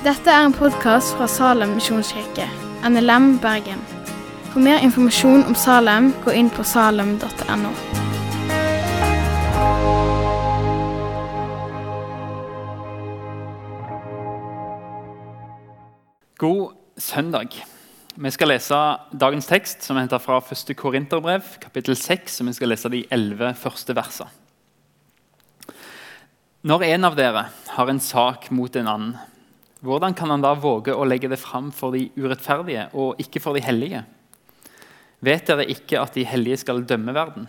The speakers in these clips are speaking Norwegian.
Dette er en podkast fra Salem misjonskirke, NLM Bergen. For mer informasjon om Salem, gå inn på salem.no. God søndag. Vi skal lese dagens tekst, som er hentet fra 1. Korinterbrev, kapittel 6. og Vi skal lese de elleve første versene. Når en av dere har en sak mot en annen, hvordan kan han da våge å legge det fram for de urettferdige og ikke for de hellige? Vet dere ikke at de hellige skal dømme verden?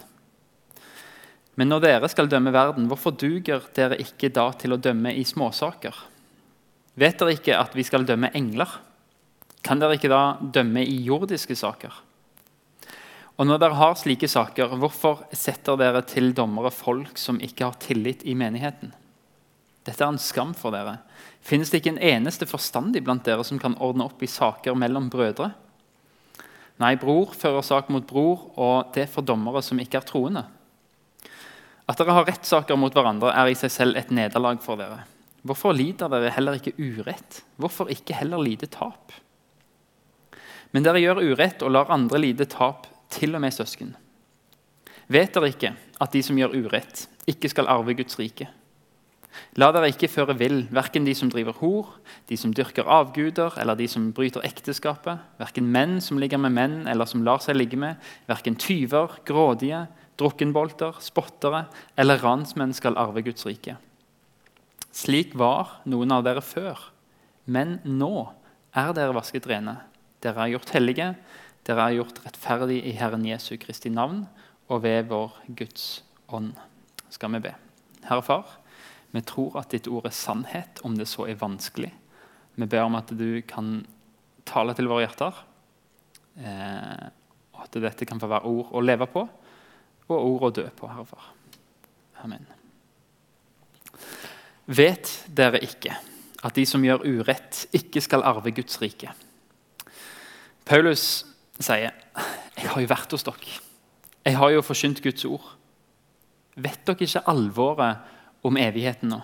Men når dere skal dømme verden, hvorfor duger dere ikke da til å dømme i småsaker? Vet dere ikke at vi skal dømme engler? Kan dere ikke da dømme i jordiske saker? Og når dere har slike saker, hvorfor setter dere til dommere folk som ikke har tillit i menigheten? Dette er en skam for dere. Finnes det ikke en eneste forstandig blant dere som kan ordne opp i saker mellom brødre? Nei, bror fører sak mot bror, og det for dommere som ikke er troende. At dere har rettssaker mot hverandre, er i seg selv et nederlag for dere. Hvorfor lider dere heller ikke urett? Hvorfor ikke heller lide tap? Men dere gjør urett og lar andre lide tap, til og med søsken. Vet dere ikke at de som gjør urett, ikke skal arve Guds rike? La dere ikke føre vill, verken de som driver hor, de som dyrker avguder, eller de som bryter ekteskapet, verken menn som ligger med menn, eller som lar seg ligge med, verken tyver, grådige, drukkenbolter, spottere eller ransmenn skal arve Guds rike. Slik var noen av dere før, men nå er dere vasket rene. Dere er gjort hellige, dere er gjort rettferdig i Herren Jesu Kristi navn og ved vår Guds ånd. Skal vi be. Herre Far, vi tror at ditt ord er sannhet, om det så er vanskelig. Vi ber om at du kan tale til våre hjerter, eh, og at dette kan få være ord å leve på og ord å dø på, Herre Far. Amen. Vet dere ikke at de som gjør urett, ikke skal arve Guds rike? Paulus sier, 'Jeg har jo vært hos dere. Jeg har jo forkynt Guds ord.' Vet dere ikke alvoret om evigheten nå?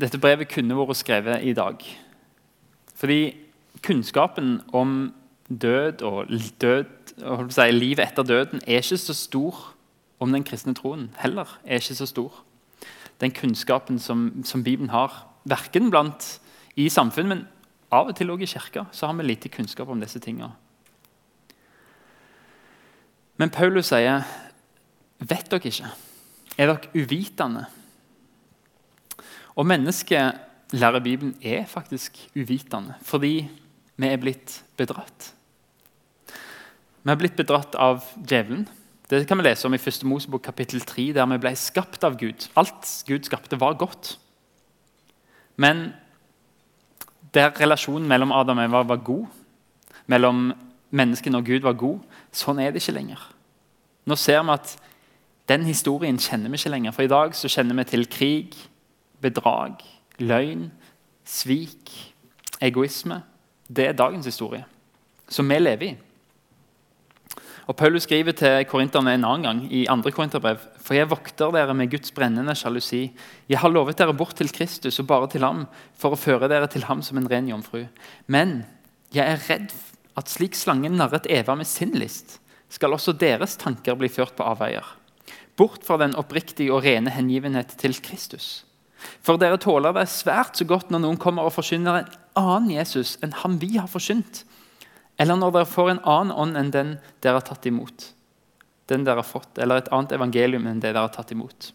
Dette brevet kunne vært skrevet i dag. Fordi kunnskapen om død og død, si, livet etter døden er ikke så stor om den kristne troen heller. er ikke så stor. Den kunnskapen som, som Bibelen har, verken blant i samfunn, men av og til også i kirka, så har vi lite kunnskap om disse tingene. Men Paulus sier, 'Vet dere ikke? Er dere uvitende?' Og mennesket, lærer Bibelen, er faktisk uvitende fordi vi er blitt bedratt. Vi er blitt bedratt av djevelen. Det kan vi lese om i 1. Mosebok kapittel 3, der vi ble skapt av Gud. Alt Gud skapte, var godt. Men der relasjonen mellom Adam og Eva var god, mellom menneskene og Gud var god, sånn er det ikke lenger. Nå ser vi at den historien kjenner vi ikke lenger. For i dag så kjenner vi til krig, bedrag, løgn, svik, egoisme. Det er dagens historie, som vi lever i. Og Paulus skriver til korinterne en annen gang i andre korinterbrev. For jeg vokter dere med Guds brennende sjalusi. Jeg har lovet dere bort til Kristus og bare til ham, for å føre dere til ham som en ren jomfru. Men jeg er redd at slik slangen narret Eva med sin list, skal også deres tanker bli ført på avveier. Bort fra den oppriktige og rene hengivenhet til Kristus. For dere tåler det svært så godt når noen kommer og forkynner en annen Jesus enn ham vi har forkynt eller når dere får en annen ånd enn den dere har tatt imot. Den dere har fått, Eller et annet evangelium enn det dere har tatt imot.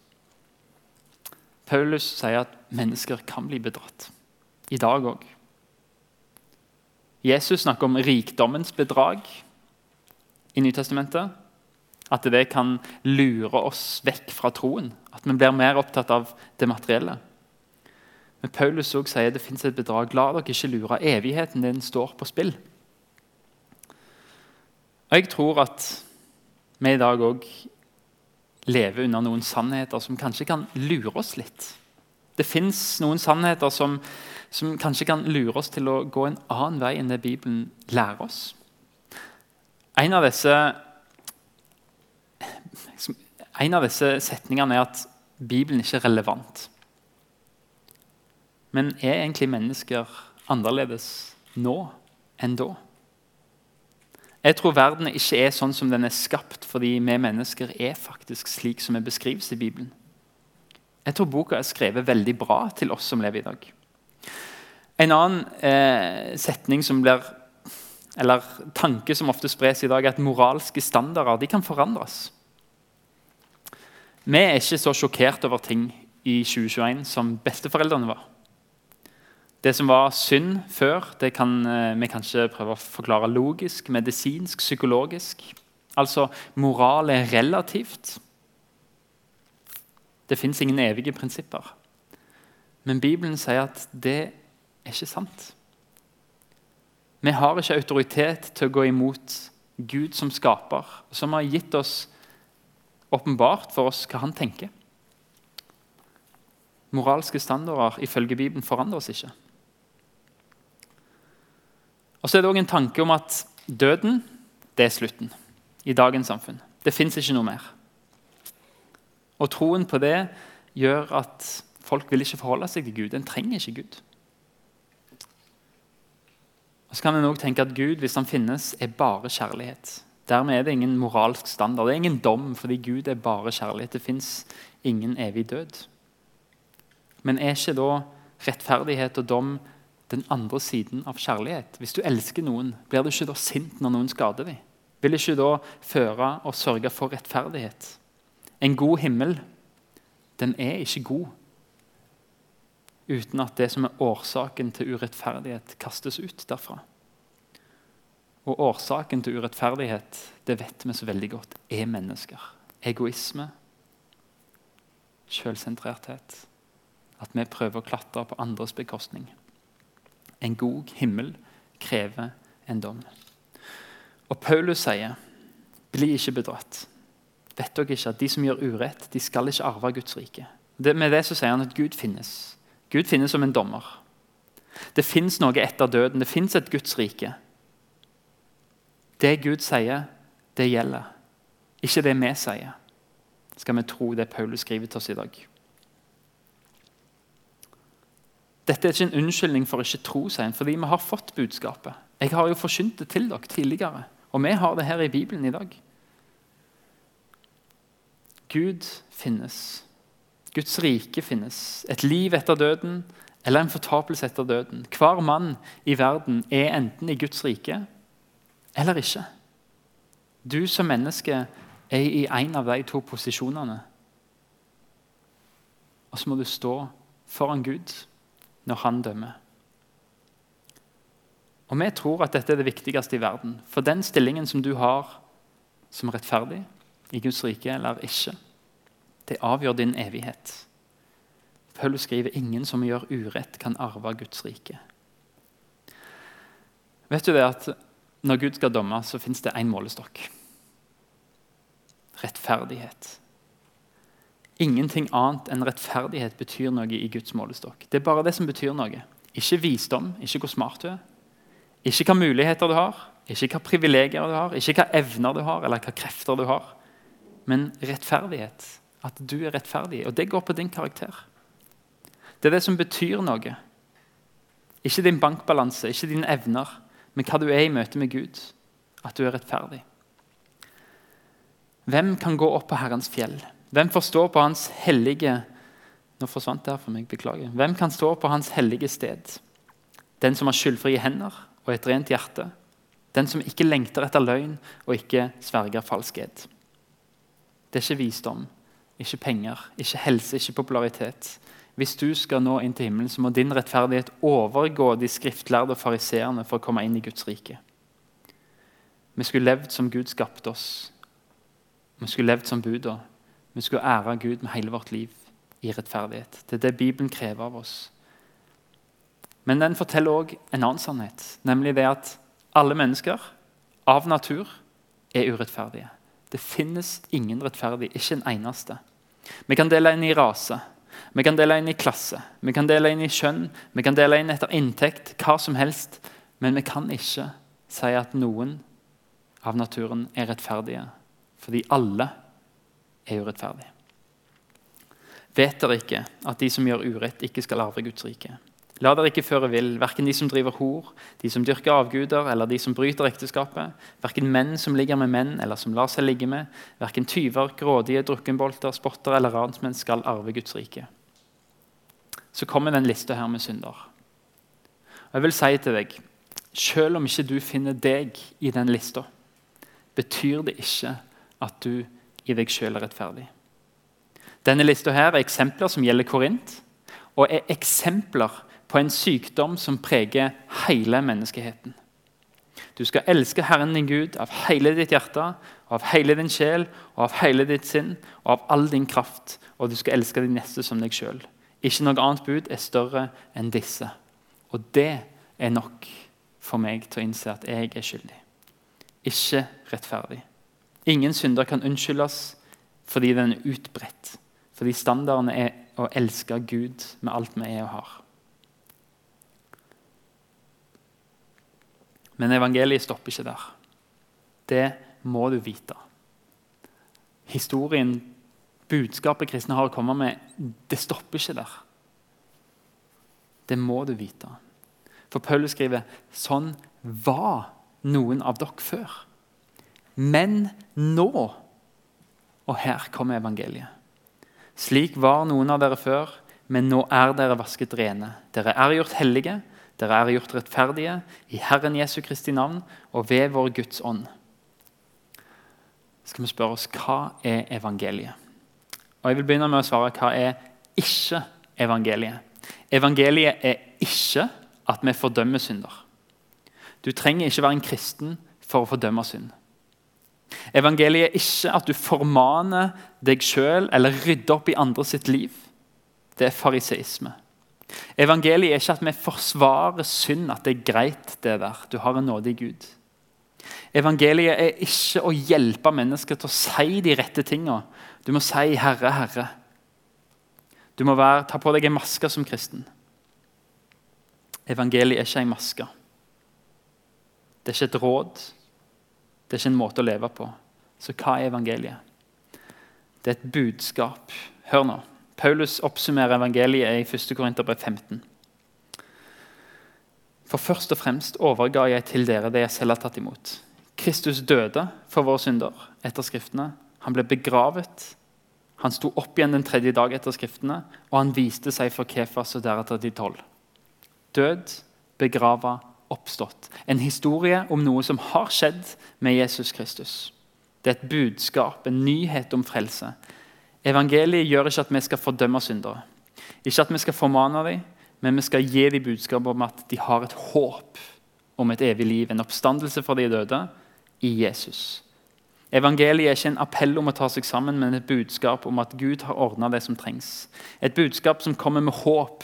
Paulus sier at mennesker kan bli bedratt. I dag òg. Jesus snakker om rikdommens bedrag i Nytestamentet. At det kan lure oss vekk fra troen. At vi blir mer opptatt av det materielle. Men Paulus også sier det fins et bedrag. La dere ikke lure. Evigheten din står på spill. Og Jeg tror at vi i dag òg lever under noen sannheter som kanskje kan lure oss litt. Det fins noen sannheter som, som, kanskje kan lure oss til å gå en annen vei enn det Bibelen lærer oss. En av disse, en av disse setningene er at Bibelen ikke er relevant. Men er egentlig mennesker annerledes nå enn da? Jeg tror verden ikke er sånn som den er skapt fordi vi mennesker er faktisk slik som vi beskrives i Bibelen. Jeg tror boka er skrevet veldig bra til oss som lever i dag. En annen eh, setning som blir, eller tanke som ofte spres i dag, er at moralske standarder de kan forandres. Vi er ikke så sjokkert over ting i 2021 som besteforeldrene var. Det som var synd før, det kan eh, vi kanskje prøve å forklare logisk, medisinsk, psykologisk. Altså moral er relativt. Det fins ingen evige prinsipper. Men Bibelen sier at det er ikke sant. Vi har ikke autoritet til å gå imot Gud som skaper, som har gitt oss åpenbart for oss hva han tenker. Moralske standarder ifølge Bibelen forandrer oss ikke. Og så er det òg en tanke om at døden det er slutten i dagens samfunn. Det fins ikke noe mer. Og troen på det gjør at folk vil ikke forholde seg til Gud. En trenger ikke Gud. Og så kan en òg tenke at Gud, hvis han finnes, er bare kjærlighet. Dermed er det ingen moralsk standard. Det er ingen dom, fordi Gud er bare kjærlighet. Det fins ingen evig død. Men er ikke da rettferdighet og dom den andre siden av kjærlighet? Hvis du elsker noen, blir du ikke da sint når noen skader deg? Vil ikke da føre og sørge for rettferdighet? En god himmel, den er ikke god uten at det som er årsaken til urettferdighet, kastes ut derfra. Og årsaken til urettferdighet, det vet vi så veldig godt, er mennesker. Egoisme, selvsentrerthet. At vi prøver å klatre på andres bekostning. En god himmel krever en dom. Og Paulus sier, 'Bli ikke bedratt'. Vet dere ikke at de som gjør urett, de skal ikke arve Guds rike? Det, med det så sier han at Gud finnes. Gud finnes som en dommer. Det fins noe etter døden. Det fins et Guds rike. Det Gud sier, det gjelder. Ikke det vi sier. Skal vi tro det Paulus skriver til oss i dag? Dette er ikke en unnskyldning for ikke tro, sier han, fordi vi har fått budskapet. Jeg har jo forkynt det til dere tidligere, og vi har det her i Bibelen i dag. Gud finnes. Guds rike finnes. Et liv etter døden eller en fortapelse etter døden. Hver mann i verden er enten i Guds rike eller ikke. Du som menneske er i en av de to posisjonene. Og så må du stå foran Gud når han dømmer. Og Vi tror at dette er det viktigste i verden. For den stillingen som du har som rettferdig i Guds rike eller ikke, det avgjør din evighet. Paul skriver ingen som gjør urett, kan arve Guds rike. Vet du det at Når Gud skal domme, så fins det én målestokk. Rettferdighet. Ingenting annet enn rettferdighet betyr noe i Guds målestokk. Det er bare det som betyr noe. Ikke visdom, ikke hvor smart du er. Ikke hvilke muligheter du har, ikke hvilke privilegier du har, ikke hvilke evner du har, eller hvilke krefter du har. Men rettferdighet. At du er rettferdig. Og det går på din karakter. Det er det som betyr noe. Ikke din bankbalanse, ikke dine evner, men hva du er i møte med Gud. At du er rettferdig. Hvem kan gå opp på Herrens fjell? Hvem får stå på Hans hellige Nå forsvant det her for meg, beklager. Hvem kan stå på Hans hellige sted? Den som har skyldfrie hender og et rent hjerte. Den som ikke lengter etter løgn og ikke sverger falskhet. Det er ikke visdom, ikke penger, ikke helse, ikke popularitet. Hvis du skal nå inn til himmelen, så må din rettferdighet overgå de skriftlærde fariseerne for å komme inn i Guds rike. Vi skulle levd som Gud skapte oss. Vi skulle levd som buda. Vi skulle ære Gud med hele vårt liv i rettferdighet. Det er det Bibelen krever av oss. Men den forteller òg en annen sannhet, nemlig det at alle mennesker av natur er urettferdige. Det finnes ingen rettferdig, ikke en eneste. Vi kan dele inn i rase, vi kan dele inn i klasse, vi kan dele inn i kjønn, vi kan dele inn etter inntekt, hva som helst. Men vi kan ikke si at noen av naturen er rettferdige, fordi alle er urettferdige. Vet dere ikke at de som gjør urett, ikke skal arve Guds rike? La dere ikke føre vill, verken de som driver hor, de som dyrker avguder, eller de som bryter ekteskapet, verken menn som ligger med menn, eller som lar seg ligge med, verken tyver, grådige, drukkenbolter, spotter eller ransmenn skal arve Guds rike. Så kommer den lista her med synder. Og jeg vil si til deg, Selv om ikke du finner deg i den lista, betyr det ikke at du i deg sjøl er rettferdig. Denne lista her er eksempler som gjelder Korint, og er eksempler på en sykdom som preger hele menneskeheten. Du skal elske Herren din Gud av hele ditt hjerte, av hele din sjel og av hele ditt sinn og av all din kraft. Og du skal elske de neste som deg sjøl. Ikke noe annet bud er større enn disse. Og det er nok for meg til å innse at jeg er skyldig. Ikke rettferdig. Ingen synder kan unnskyldes fordi den er utbredt. Fordi standarden er å elske Gud med alt vi er og har. Men evangeliet stopper ikke der. Det må du vite. Historien, budskapet kristne har å komme med, det stopper ikke der. Det må du vite. For Paulus skriver sånn var noen av dere før. Men nå Og her kommer evangeliet. Slik var noen av dere før, men nå er dere vasket rene. Dere er gjort hellige, dere er gjort rettferdige i Herren Jesu Kristi navn og ved vår Guds ånd. skal vi spørre oss hva er evangeliet? Og Jeg vil begynne med å svare hva er ikke evangeliet. Evangeliet er ikke at vi fordømmer synder. Du trenger ikke være en kristen for å fordømme synd. Evangeliet er ikke at du formaner deg sjøl eller rydder opp i andre sitt liv. Det er fariseisme. Evangeliet er ikke at vi forsvarer synd, at det er greit, det der. Du har en nådig Gud. Evangeliet er ikke å hjelpe mennesker til å si de rette tinga. Du må si 'Herre, Herre'. Du må være, ta på deg en maske som kristen. Evangeliet er ikke en maske. Det er ikke et råd. Det er ikke en måte å leve på. Så hva er evangeliet? Det er et budskap. Hør nå. Paulus oppsummerer evangeliet i 1. Korinterbrev 15. For først og fremst overga jeg til dere det jeg selv har tatt imot. Kristus døde for våre synder etter Skriftene. Han ble begravet. Han sto opp igjen den tredje dag etter Skriftene, og han viste seg for Kefas og deretter de tolv død, begrava, oppstått. En historie om noe som har skjedd med Jesus Kristus. Det er et budskap, en nyhet om frelse. Evangeliet gjør ikke at vi skal fordømme syndere. Ikke at vi skal formane dem, men vi skal gi dem budskap om at de har et håp om et evig liv, en oppstandelse for de døde, i Jesus. Evangeliet er ikke en appell om å ta seg sammen, men et budskap om at Gud har ordna det som trengs. Et budskap som kommer med håp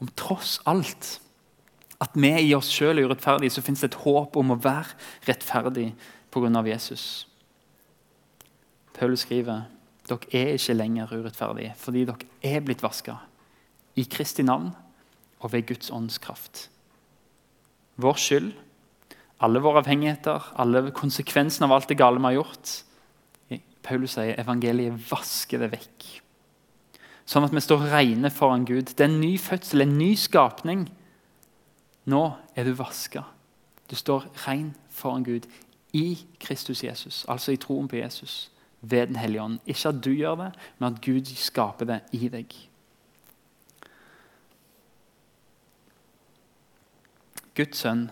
om tross alt at vi i oss sjøl er urettferdige, så fins det et håp om å være rettferdig pga. Jesus. Paulus skriver dere er ikke lenger urettferdige fordi dere er blitt vaska i Kristi navn og ved Guds ånds kraft. Vår skyld, alle våre avhengigheter, alle konsekvensene av alt det gale vi har gjort Paulus sier evangeliet vasker det vekk sånn at vi står rene foran Gud. Det er en ny fødsel, en ny skapning. Nå er du vaska. Du står ren foran Gud i Kristus Jesus, altså i troen på Jesus, ved Den hellige ånd. Ikke at du gjør det, men at Gud skaper det i deg. Guds sønn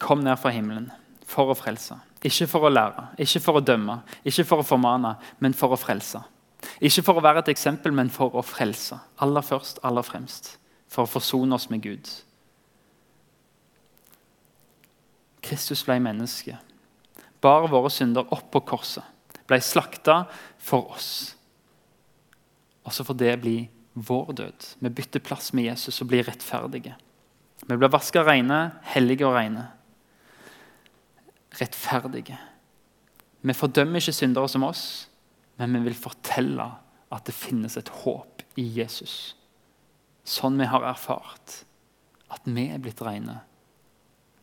kom ned fra himmelen for å frelse. Ikke for å lære, ikke for å dømme, ikke for å formane, men for å frelse. Ikke for å være et eksempel, men for å frelse. Aller først, aller fremst. For å forsone oss med Gud. Kristus ble menneske, bar våre synder opp på korset, ble slakta for oss. Også for det blir vår død. Vi bytter plass med Jesus og blir rettferdige. Vi blir vaska reine, hellige og reine. Rettferdige. Vi fordømmer ikke syndere som oss, men vi vil fortelle at det finnes et håp i Jesus. Sånn vi har erfart at vi er blitt reine.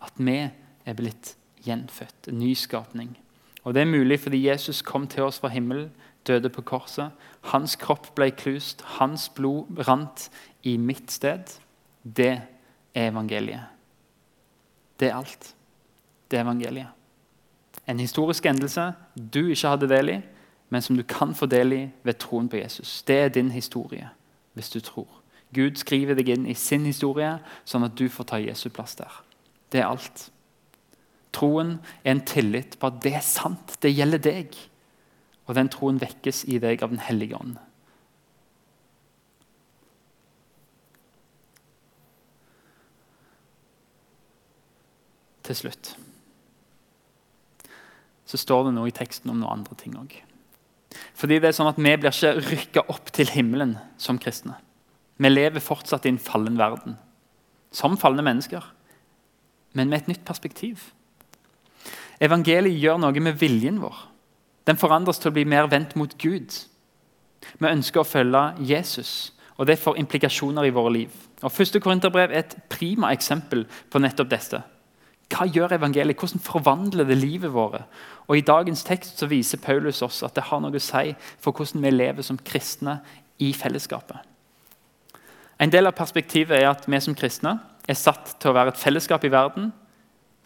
At vi er blitt gjenfødt, en nyskapning. Og Det er mulig fordi Jesus kom til oss fra himmelen, døde på korset. Hans kropp ble klust, hans blod rant i mitt sted. Det er evangeliet. Det er alt. Det er evangeliet. En historisk endelse du ikke hadde del i, men som du kan få del i ved troen på Jesus. Det er din historie, hvis du tror. Gud skriver deg inn i sin historie, sånn at du får ta Jesu plass der. Det er alt. Troen er en tillit på at det er sant, det gjelder deg. Og den troen vekkes i deg av Den hellige ånd. Til slutt så står det noe i teksten om noen andre ting òg. Fordi det er sånn at Vi blir ikke rykka opp til himmelen som kristne. Vi lever fortsatt i en fallen verden, som falne mennesker, men med et nytt perspektiv. Evangeliet gjør noe med viljen vår. Den forandres til å bli mer vendt mot Gud. Vi ønsker å følge Jesus, og det får implikasjoner i våre liv. Og Første Korinterbrev er et prima eksempel på nettopp dette. Hva gjør evangeliet? Hvordan forvandler det livet vårt? Og I dagens tekst så viser Paulus oss at det har noe å si for hvordan vi lever som kristne i fellesskapet. En del av perspektivet er at vi som kristne er satt til å være et fellesskap i verden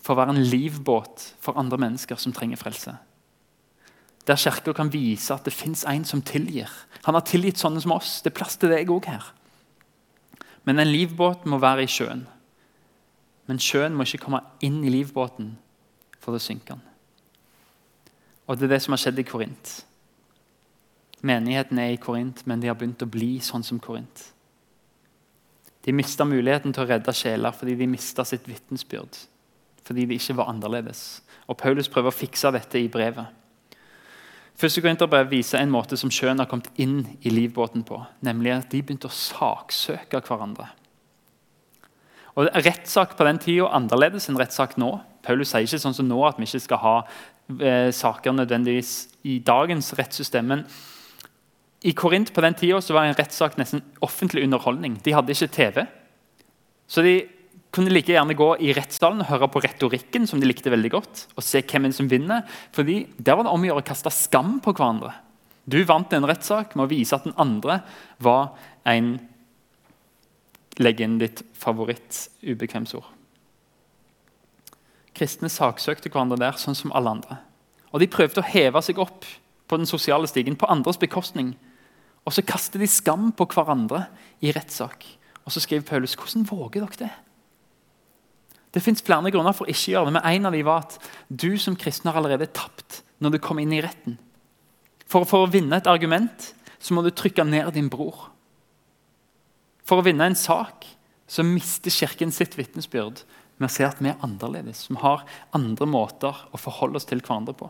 for å være en livbåt for andre mennesker som trenger frelse. Der Kirka kan vise at det fins en som tilgir. Han har tilgitt sånne som oss. Det er plass til deg òg her. Men en livbåt må være i sjøen. Men sjøen må ikke komme inn i livbåten, for da synker den. Og Det er det som har skjedd i Korint. Menigheten er i Korint, men de har begynt å bli sånn som Korint. De mista muligheten til å redde sjeler fordi de mista sitt vitnesbyrd. Fordi det ikke var annerledes. Og Paulus prøver å fikse dette i brevet. Første Korinterbrev viser en måte som sjøen har kommet inn i livbåten på. Nemlig at de begynte å saksøke hverandre. Og Rettssak på den tida annerledes enn rettssak nå. Paulus sier ikke sånn som nå at vi ikke skal ha eh, saker nødvendigvis i dagens rettssystem. men i Korint på den tida var en rettssak nesten offentlig underholdning. De hadde ikke TV. Så de kunne like gjerne gå i rettssalen og høre på retorikken, som de likte veldig godt, og se hvem som vinner. Fordi Der var det om å gjøre å kaste skam på hverandre. Du vant en rettssak med å vise at den andre var en Legg inn ditt favoritt-ubekvemsord. Kristne saksøkte hverandre der, sånn som alle andre. Og De prøvde å heve seg opp på den sosiale stigen på andres bekostning. Og så kaster de skam på hverandre i rettssak. Og så skriver Paulus hvordan våger dere det? Det fins flere grunner for å ikke gjøre det, men en av dem var at du som kristen har allerede tapt når du kom inn i retten. For, for, å vinne et argument så må du trykke ned din bror. For å vinne en sak så mister Kirken sitt vitnesbyrd med å se at vi er annerledes, som har andre måter å forholde oss til hverandre på.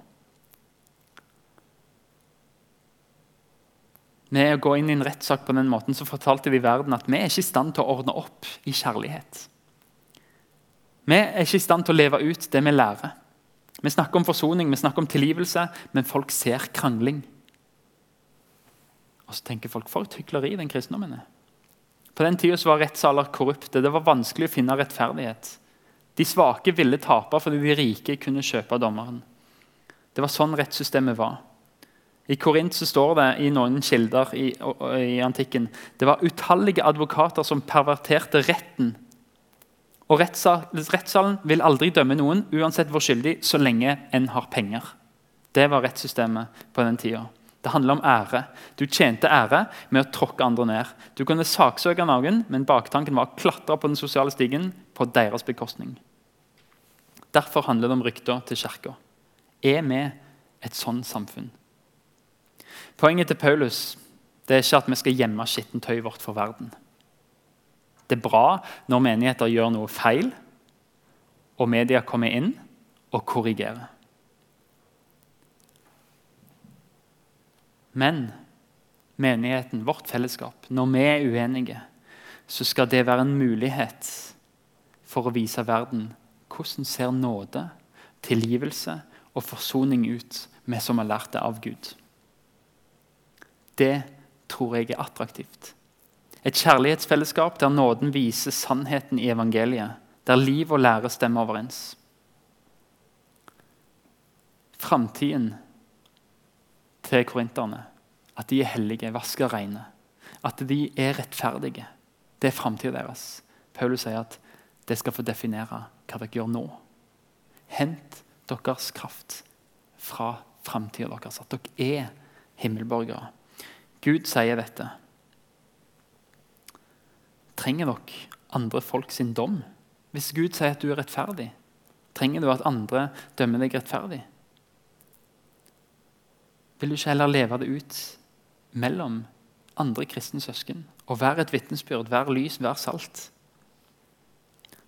Med å gå inn i en rettssak på den måten så fortalte de verden at vi er ikke i stand til å ordne opp i kjærlighet. Vi er ikke i stand til å leve ut det vi lærer. Vi snakker om forsoning, vi snakker om tilgivelse, men folk ser krangling. Og så tenker folk for et hykleri den kristendommen er. På den tida var rettssaler korrupte. Det var vanskelig å finne rettferdighet. De svake ville tape fordi de rike kunne kjøpe dommeren. Det var sånn rettssystemet var. I Korint så står det i noen kilder i, i antikken det var utallige advokater som perverterte retten. Og Rettssalen vil aldri dømme noen, uansett hvor skyldig, så lenge en har penger. Det var rettssystemet på den tida. Det handler om ære. Du tjente ære med å tråkke andre ned. Du kunne saksøke noen, men baktanken var å klatre på den sosiale stigen på deres bekostning. Derfor handler det om rykta til kirka. Er vi et sånt samfunn? Poenget til Paulus det er ikke at vi skal gjemme skittentøyet vårt for verden. Det bra når menigheter gjør noe feil, og media kommer inn og korrigerer. Men menigheten, vårt fellesskap, når vi er uenige, så skal det være en mulighet for å vise verden hvordan ser nåde, tilgivelse og forsoning ut, vi som har lært det av Gud. Det tror jeg er attraktivt. Et kjærlighetsfellesskap der nåden viser sannheten i evangeliet. Der liv og lære stemmer overens. Framtiden til korinterne, at de er hellige, vasker reine, at de er rettferdige, det er framtida deres. Paulus sier at det skal få definere hva dere gjør nå. Hent deres kraft fra framtida deres. At dere er himmelborgere. Gud sier dette. Trenger dere andre folk sin dom? Hvis Gud sier at du er rettferdig, trenger du at andre dømmer deg rettferdig? Vil du ikke heller leve det ut mellom andre kristne søsken og være et vitnesbyrd, være lys, være salt?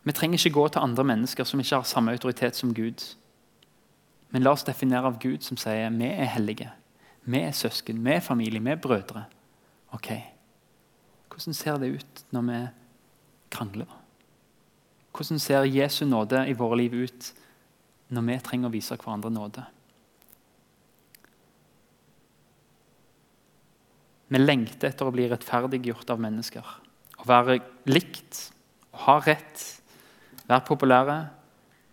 Vi trenger ikke gå til andre mennesker som ikke har samme autoritet som Gud. Men la oss definere av Gud som sier vi er hellige. Vi er søsken, vi er familie, vi er brødre. Ok, Hvordan ser det ut når vi krangler? Hvordan ser Jesu nåde i våre liv ut når vi trenger å vise hverandre nåde? Vi lengter etter å bli rettferdiggjort av mennesker. Å være likt, å ha rett, være populære.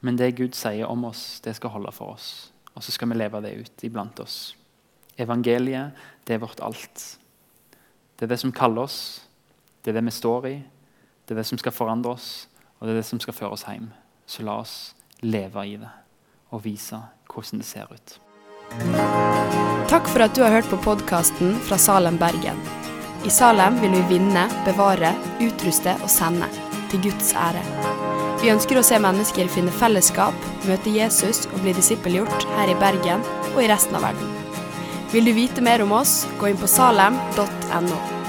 Men det Gud sier om oss, det skal holde for oss. Og så skal vi leve det ut iblant oss. Evangeliet, det er vårt alt. Det er det som kaller oss, det er det vi står i, det er det som skal forandre oss, og det er det som skal føre oss hjem. Så la oss leve i det og vise hvordan det ser ut. Takk for at du har hørt på podkasten fra Salem, Bergen. I Salem vil vi vinne, bevare, utruste og sende. Til Guds ære. Vi ønsker å se mennesker finne fellesskap, møte Jesus og bli disippelgjort her i Bergen og i resten av verden. Vil du vite mer om oss, gå inn på salem.no.